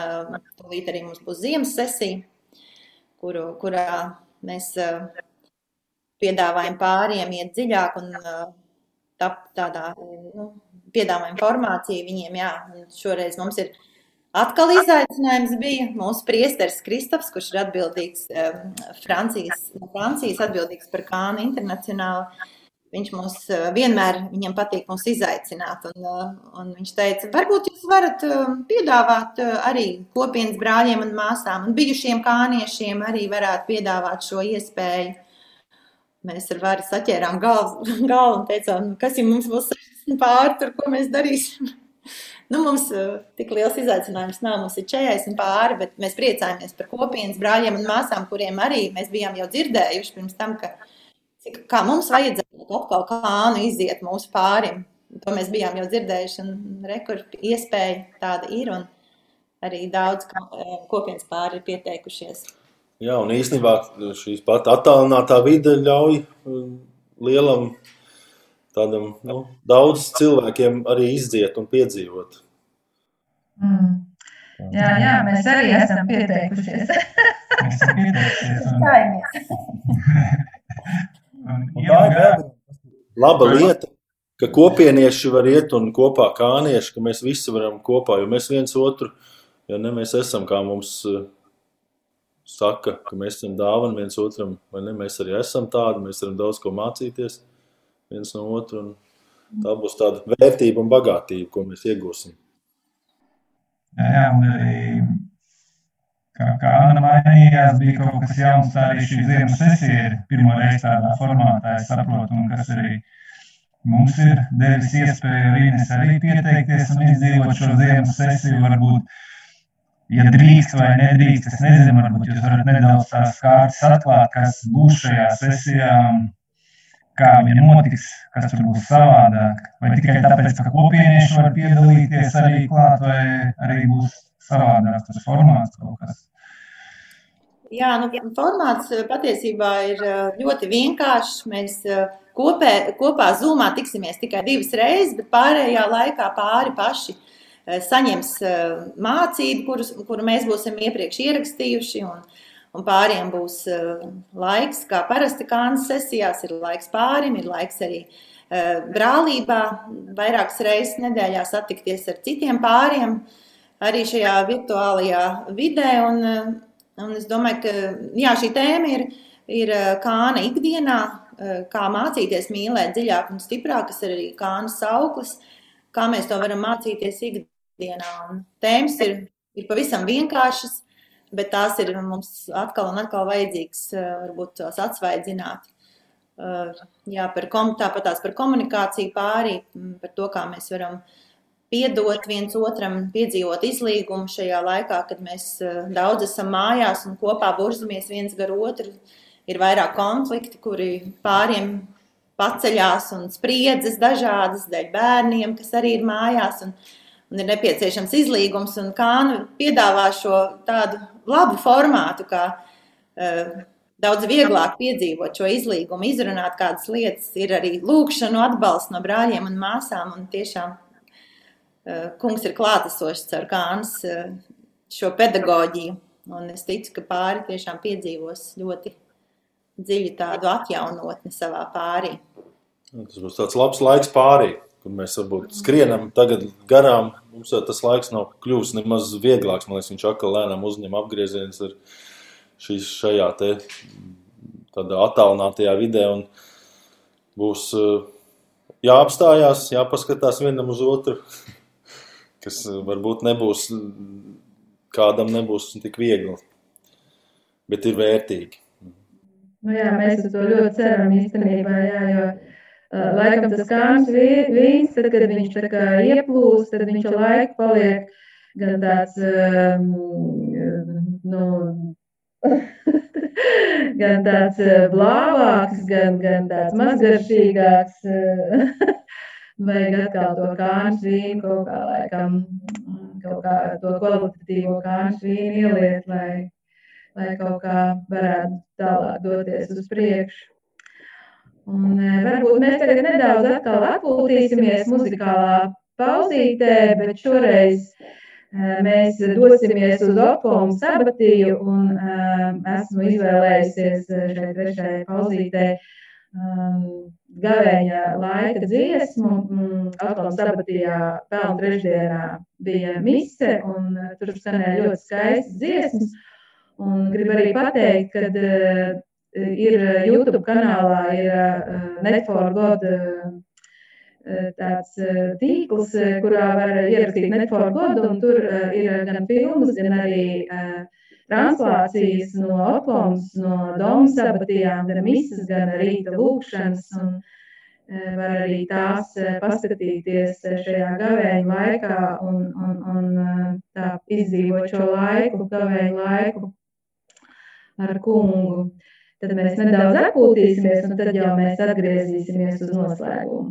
tūlīt arī mums būs ziemas sesija kuru, kurā mēs piedāvājam pāriem iet dziļāk un tap, tādā nu, piedāvājam informāciju viņiem. Jā, šoreiz mums ir atkal izaicinājums bija mūsu priesteris Kristofs, kurš ir atbildīgs Francijas, no Francijas atbildīgs par Kānu internacionālu Viņš mums vienmēr patīk mūs izaicināt. Un, un viņš teica, varbūt jūs varat piedāvāt arī kopienas brāļiem un māsām un bijušiem kāniešiem arī varētu piedāvāt šo iespēju. Mēs ar varu saķērām galvu, *laughs* galvu un teicām, nu, kas ja mums būs 60 pāri, tur ko mēs darīsim. *laughs* Nu, mums tik liels izaicinājums nav. Mums ir 40 pāri, bet mēs priecājamies par kopienas brāļiem un māsām, kuriem arī mēs bijām jau dzirdējuši pirms tam, ka kā mums vajadzētu atkal kānu iziet mūsu pārim. To mēs bijām jau dzirdējuši, un rekords iespēja tāda ir, un arī daudz eh, kopienas pāri ir pieteikušies. Jā, un īstenībā šīs pat attālinātā vide ļauj um, lielam tādam, nu, daudz cilvēkiem arī izdziet un piedzīvot. Mm. Jā, jā, mēs arī esam pieteikušies. Mēs esam pieteikušies. *laughs* Tā ir laba lieta, ka kopienieši var iet un kopā kānieši, ka mēs visi varam kopā, jo mēs viens otru, ja ne mēs esam, kā mums uh, saka, ka mēs esam dāvani viens otram, vai ne, mēs arī esam tādi, mēs varam daudz ko mācīties viens no otru, un tā būs tāda vērtība un bagātība, ko mēs iegūsim. Jā, jā, un arī kā, kā Anna mainījās, bija kaut kas jauns. Arī šī ziemas sesija ir pirmo reizi tādā formātā, es saprotu, un kas arī mums ir devis iespēju Rīnes arī pieteikties un izdzīvot šo ziemas sesiju. Varbūt, ja drīkst vai nedrīkst, es nezinu, varbūt jūs varat nedaudz tās kārtas atklāt, kas būs šajā sesijā. Kā viņa notiks, kas tur būs savādāk. Vai tikai tāpēc, ka kopienieši var piedalīties arī klāt, vai arī būs savādāk tas formāts kaut kas. Jā, nu, formāts eh, patiesībā ir eh, ļoti vienkāršs. Mēs eh, kopē, kopā zumā tiksimies tikai divas reizes, bet pārējā laikā pāri paši saņems mācību, kurus, kuru mēs būsim iepriekš ierakstījuši. Un, un pāriem būs laiks, kā parasti kānas sesijās, ir laiks pārim, ir laiks arī brālībā, vairākas reizes nedēļā satikties ar citiem pāriem, arī šajā virtuālajā vidē. Un, Un es domāju, ka jā, šī tēma ir, ir kāna ikdienā, kā mācīties mīlēt dziļāk un stiprāk, kas ir arī kāna sauklis, kā mēs to varam mācīties ikdienā. Un tēmas ir, ir pavisam vienkāršas, bet tās ir mums atkal un atkal vajadzīgs varbūt tās atsvaidzināt. Jā, par, tāpat tās par komunikāciju pārī, par to, kā mēs varam uh, piedot viens otram, piedzīvot izlīgumu šajā laikā, kad mēs eh, daudz esam mājās un kopā burzamies viens gar otru. Ir vairāk konflikti, kuri pāriem paceļās un spriedzes dažādas dēļ bērniem, kas arī ir mājās. Un, un ir nepieciešams izlīgums, Kāna piedāvā šo tādu labu formātu, kā uh, daudz vieglāk piedzīvot šo izlīgumu, izrunāt kādas lietas. Ir arī lūkšanu atbalsts no brāļiem un māsām, un tiešām Eh, kungs ir klātesošs ar kāns eh, šo pedagoģiju. Un es ticu, ka pāri tiešām piedzīvos ļoti dziļu tādu atjaunotni savā pārī. Tas būs tāds labs laiks pārī, kur mēs varbūt skrienam tagad garām. Mums jau tas laiks nav kļuvis nemaz vieglāks. Man liekas, viņš atkal lēnām uzņem apgriezienus ar šīs šajā te tādā attālinātajā vidē un būs eh, jāapstājās, jāpaskatās vienam uz otru. *laughs* kas varbūt nebūs, kādam nebūs tik viegli, bet ir vērtīgi. Nu, jā, mēs to ļoti ceram īstenībā, jā, jo laikam tas kāns vīns, tad, kad viņš tā kā ieplūst, tad viņš laiku paliek gan tāds, nu, *laughs* gan tāds blāvāks, gan, gan tāds mazgaršīgāks. *laughs* Vajag atkal to kāns vīnu kaut kā laikam, kaut kā to kvalitatīvo kāns vīnu ieliet, lai, lai kaut kā varētu tālāk doties uz priekšu. Un varbūt mēs tagad nedaudz atkal atpūtīsimies muzikālā pauzītē, bet šoreiz mēs dosimies uz Okomu sabatiju un esmu izvēlējusies šai trešajai pauzītē gavēņa laika dziesmu. Okomu sabatijā pelnu trešdienā bija mise un tur skanēja ļoti skaistas dziesmas. Un gribu arī pateikt, ka ir YouTube kanālā ir Net for God tāds tīkls, kurā var ierakstīt Netflix godu, un tur ir gan filmas, gan arī translācijas no Oklamas, no Domas sabatījām, gan misas, gan rīta lūkšanas, un var arī tās paskatīties šajā gavēņa laikā un, un, un tā izdzīvot šo laiku, gavēņa laiku ar kungu. Tad mēs nedaudz atpūtīsimies, un tad jau mēs atgriezīsimies uz noslēgumu.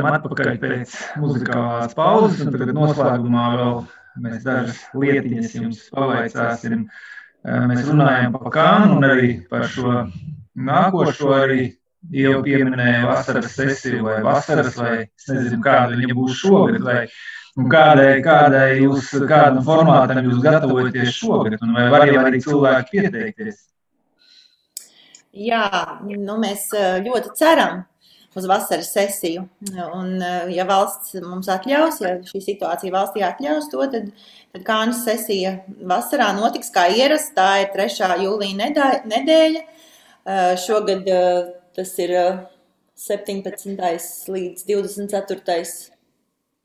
Esam atpakaļ pēc muzikālās pauzes, un tagad noslēgumā vēl mēs dažas lietiņas jums pavaicāsim. Mēs runājam par kānu un arī par šo nākošo arī jau pieminēja vasaras sesiju vai vasaras, vai es nezinu, kāda viņa būs šogad, vai kādai, kādai jūs, kādam formātam jūs gatavojaties šogad, un vai var jau arī cilvēki pieteikties? Jā, nu mēs ļoti ceram uz vasaras sesiju. Un, ja valsts mums atļaus, ja šī situācija valstī atļaus to, tad, tad kānas sesija vasarā notiks kā ierasts. Tā ir 3. jūlija nedēļa. Šogad tas ir 17. līdz 24.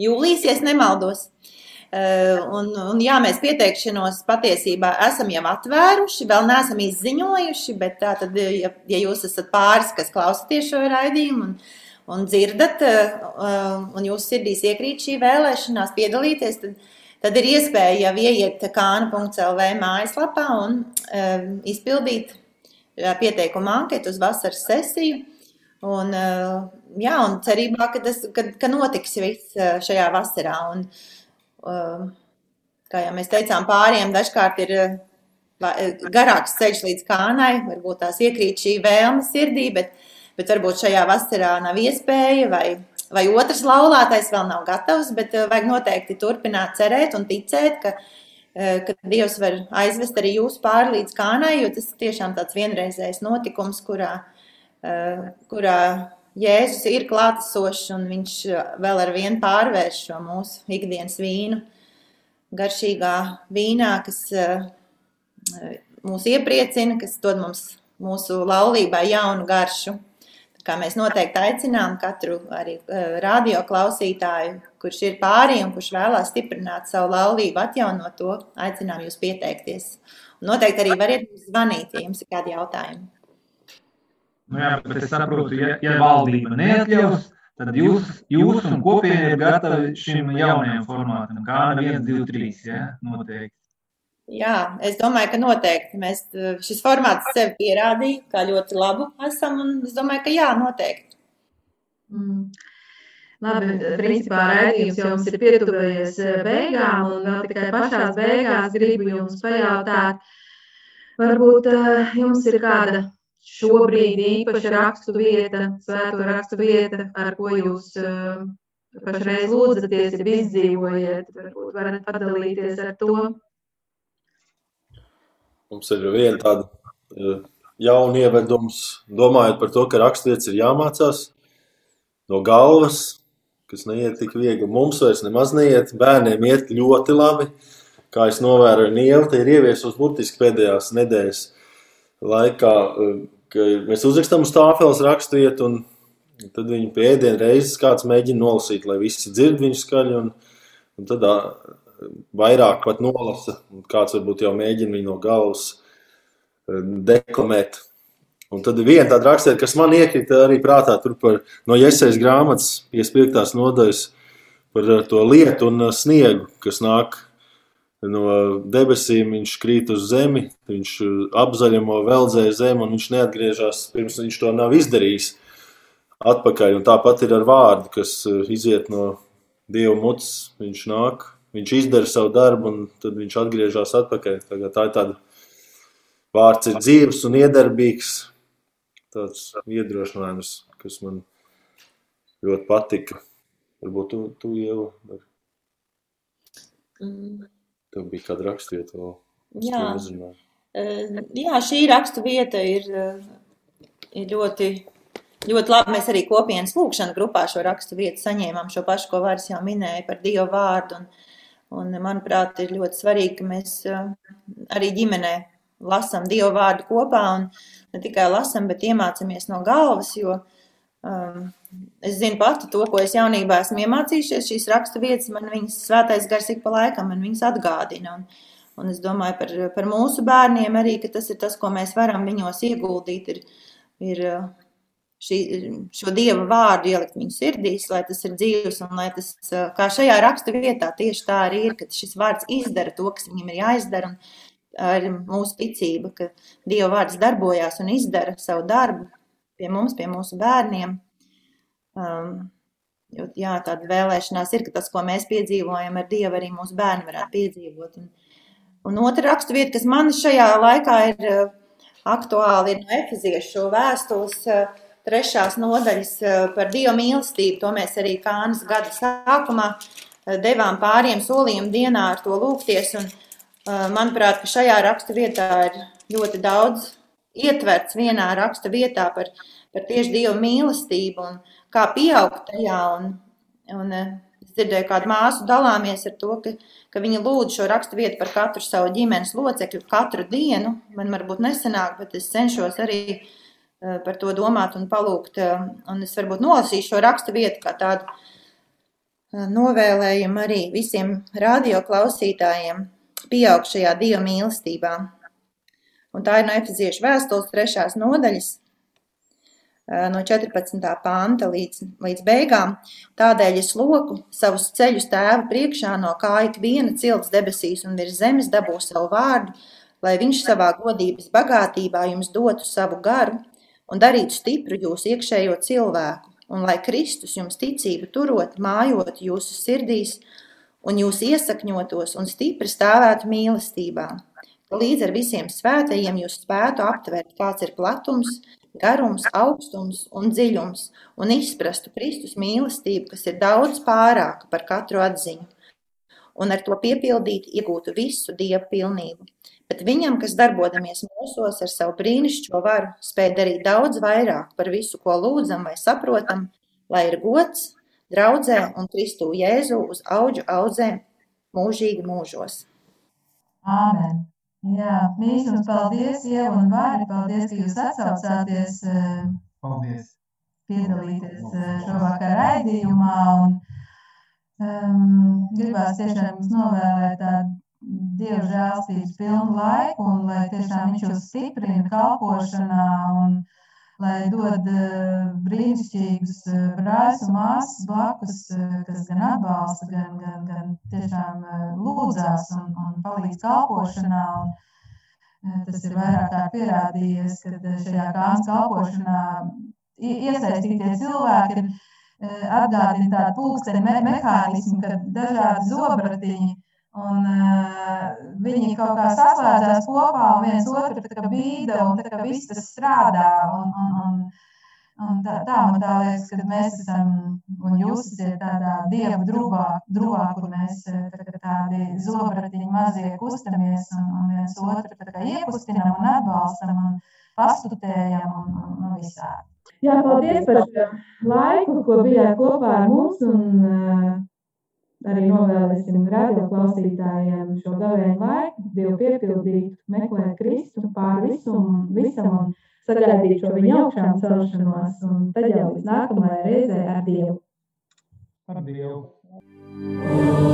jūlijas, ja nemaldos. Un, un jā, mēs pieteikšanos patiesībā esam jau atvēruši, vēl neesam izziņojuši, bet tā tad, ja, ja jūs esat pāris, kas klausāties šo raidījumu un, un dzirdat, un jūsu sirdīs iekrīt šī vēlēšanās piedalīties, tad, tad ir iespēja jau ieiet kāna.lv mājaslapā un izpildīt pieteikumu anketu uz vasaras sesiju. Un, jā, un cerībā, ka, tas, ka, ka notiks viss šajā vasarā. Un, kā jau mēs teicām, pāriem dažkārt ir garāks ceļš līdz kānai, varbūt tās iekrīt šī vēlme sirdī, bet, bet varbūt šajā vasarā nav iespēja, vai, vai otrs laulātais vēl nav gatavs, bet vajag noteikti turpināt cerēt un ticēt, ka, Eh, ka Dievs var aizvest arī jūs pāri līdz kānai, jo tas tiešām tāds vienreizējs notikums, kurā, eh, kurā Jēzus ir klātesošs un viņš vēl ar vienu pārvērš šo mūsu ikdienas vīnu garšīgā vīnā, kas eh, mūs iepriecina, kas dod mums mūsu laulībai jaunu garšu kā mēs noteikti aicinām katru arī uh, radio klausītāju, kurš ir pārī un kurš vēlās stiprināt savu laulību, atjaunot to, aicinām jūs pieteikties. Un noteikti arī variet zvanīt, ja jums ir kādi jautājumi. Nu jā, bet es saprotu, ja, ja valdība neatļaus, tad jūs, jūs un kopiena ir gatavi šim jaunajam formātam, kā 1, 2, 3, ja, noteikti. Jā, es domāju, ka noteikti mēs šis formāts sev pierādīja, kā ļoti labu esam, un es domāju, ka jā, noteikti. Mm. Labi, principā raidījums jau mums ir pietuvējies eh, beigām, un vēl tikai pašās beigās gribu jums pajautāt, varbūt uh, jums ir kāda šobrīd īpaša rakstu vieta, svēto rakstu vieta, ar ko jūs pašreiz lūdzaties, ja izdzīvojiet, varbūt varat padalīties ar to. Mums ir viena tāda jauna ievedums, domājot par to, ka raksturvietas ir jāmācās no galvas, kas neiet tik viegli. Mums vairs nemaz neiet, bērniem iet ļoti labi. Kā es novēroju, Nieva ir ieviesus burtiski pēdējās nedēļas laikā, ka mēs uzrakstam uz tāfeles raksturiet, un tad viņu pie ēdienu reizes kāds mēģina nolasīt, lai visi dzird viņu skaļi, un, un tad vairāk pat nolasa, un kāds varbūt jau mēģina viņu no galvas deklamēt. Un tad ir viena tāda rakstiet, kas man iekrita arī prātā par no Iesaijas grāmatas piespiektās nodaļas par to lietu un sniegu, kas nāk no debesīm, viņš krīt uz zemi, viņš apzaļamo veldzēja zemi un viņš neatgriežas, pirms viņš to nav izdarījis atpakaļ. Un tāpat ir ar vārdu, kas iziet no Dieva mutes, viņš nāk viņš izdara savu darbu, un tad viņš atgriežas atpakaļ. Tagad tā ir tāda vārds, ir dzīves un iedarbīgs. Tāds iedrošinājums, kas man ļoti patika. Varbūt tu, tu jau mm. Tev bija kāda rakstvieta vēl. Jā. Jā, šī rakstu vieta ir, ir ļoti, ļoti labi. Mēs arī kopienas lūkšana grupā šo rakstu vietu saņēmām šo pašu, ko Vārs jau minēja par Dievu vārdu. Un, Un, manuprāt, ir ļoti svarīgi, ka mēs arī ģimenē lasām Dievu vārdu kopā un ne tikai lasām, bet iemācāmies no galvas. Jo um, es zinu pati to, ko es jaunībā esmu iemācījušies. Šīs rakstu vietas man viņas svētais gars ik pa laikam man viņas atgādina. Un, un es domāju par, par mūsu bērniem arī, ka tas ir tas, ko mēs varam viņos ieguldīt. Ir, ir šī, šo dieva vārdu ielikt viņu sirdīs, lai tas ir dzīves un lai tas, kā šajā rakstu vietā, tieši tā arī ir, ka šis vārds izdara to, kas viņam ir jāizdara. Un ir mūsu ticība, ka dieva vārds darbojās un izdara savu darbu pie mums, pie mūsu bērniem. Um, Jo, jā, tāda vēlēšanās ir, ka tas, ko mēs piedzīvojam ar Dievu, arī mūsu bērni varētu piedzīvot. Un, un otra raksturvieta, kas man šajā laikā ir uh, aktuāli, ir no Efeziešu vēstules uh, trešās nodaļas uh, par Dievu mīlestību. To mēs arī Kānas gada sākumā devām pāriem solījumu dienā ar to lūgties. Un, manuprāt, šajā raksturvietā ir ļoti daudz ietverts vienā raksta vietā par, par tieši Dieva mīlestību un kā pieaugt tajā. Un, un es dzirdēju, kādu māsu dalāmies ar to, ka, ka viņa lūdz šo rakstu vietu par katru savu ģimenes locekli katru dienu. Man varbūt nesanāk, bet es cenšos arī eh, par to domāt un palūgt. Eh, un es varbūt nolasīšu šo rakstu vietu kā tādu eh, novēlējumu arī visiem radioklausītājiem pieaugt šajā Dieva mīlestībā. Un tā ir no Efeziešu vēstules trešās nodaļas, no 14. panta līdz, līdz beigām. Tādēļ es loku savus ceļus tēva priekšā, no kā ik viena cilts debesīs un virs zemes dabū savu vārdu, lai viņš savā godības bagātībā jums dotu savu garu un darītu stipru jūsu iekšējo cilvēku, un lai Kristus jums ticību turot, mājot jūsu sirdīs un jūs iesakņotos un stipri stāvētu mīlestībā līdz ar visiem svētajiem jūs spētu aptvert, kāds ir platums, garums, augstums un dziļums, un izprastu Kristus mīlestību, kas ir daudz pārāka par katru atziņu, un ar to piepildīt iegūtu visu Dieva pilnību. Bet viņam, kas darbodamies mūsos ar savu brīnišķīgo varu, spēj darīt daudz vairāk par visu, ko lūdzam vai saprotam, lai ir gods, draudzē un Kristu Jēzu uz auģu audzēm mūžīgi mūžos. Āmen! Jā, mīļums, paldies, Ieva un Vāri, paldies, ka jūs atsaucāties. Eh, paldies. Piedalīties eh, šovakar raidījumā un um, gribās tiešām jums novēlēt tādu Dievu žēlstības pilnu laiku un lai tiešām viņš jūs stiprina kalpošanā un lai dod uh, brīnišķīgus uh, brāļus un māsas blakus, uh, kas gan atbalsta, gan, gan, gan tiešām lūdzās un, un palīdz kalpošanā. Un, Tas ir vairāk kā pierādījies, ka šajā kāns kalpošanā iesaistītie cilvēki ir atgādina tādu pulksteni me mehānismu, kad dažādi zobratiņi un uh, viņi kaut kā saslēdzās kopā un viens otru bīda un tā kā viss tas strādā un, un, un Un tā, tā man tā liekas, ka mēs esam, un jūs esat tādā dieva drūvā, drūvā kur mēs eh, tā, tādi zobratiņi mazie kustamies un, un viens otru iekustinam un atbalstam un pastutējam un, un, un visādi. Jā, paldies par laiku, ko bijāt kopā ar mums un uh, arī novēlēsim radio klausītājiem šo gavēju laiku, Dievu piepildīt, meklēt Kristu pār visu un visam un sagaidīt šo viņa augšām celšanos, un tad jau līdz nākamajai reizē ar Dievu. Ar Dievu.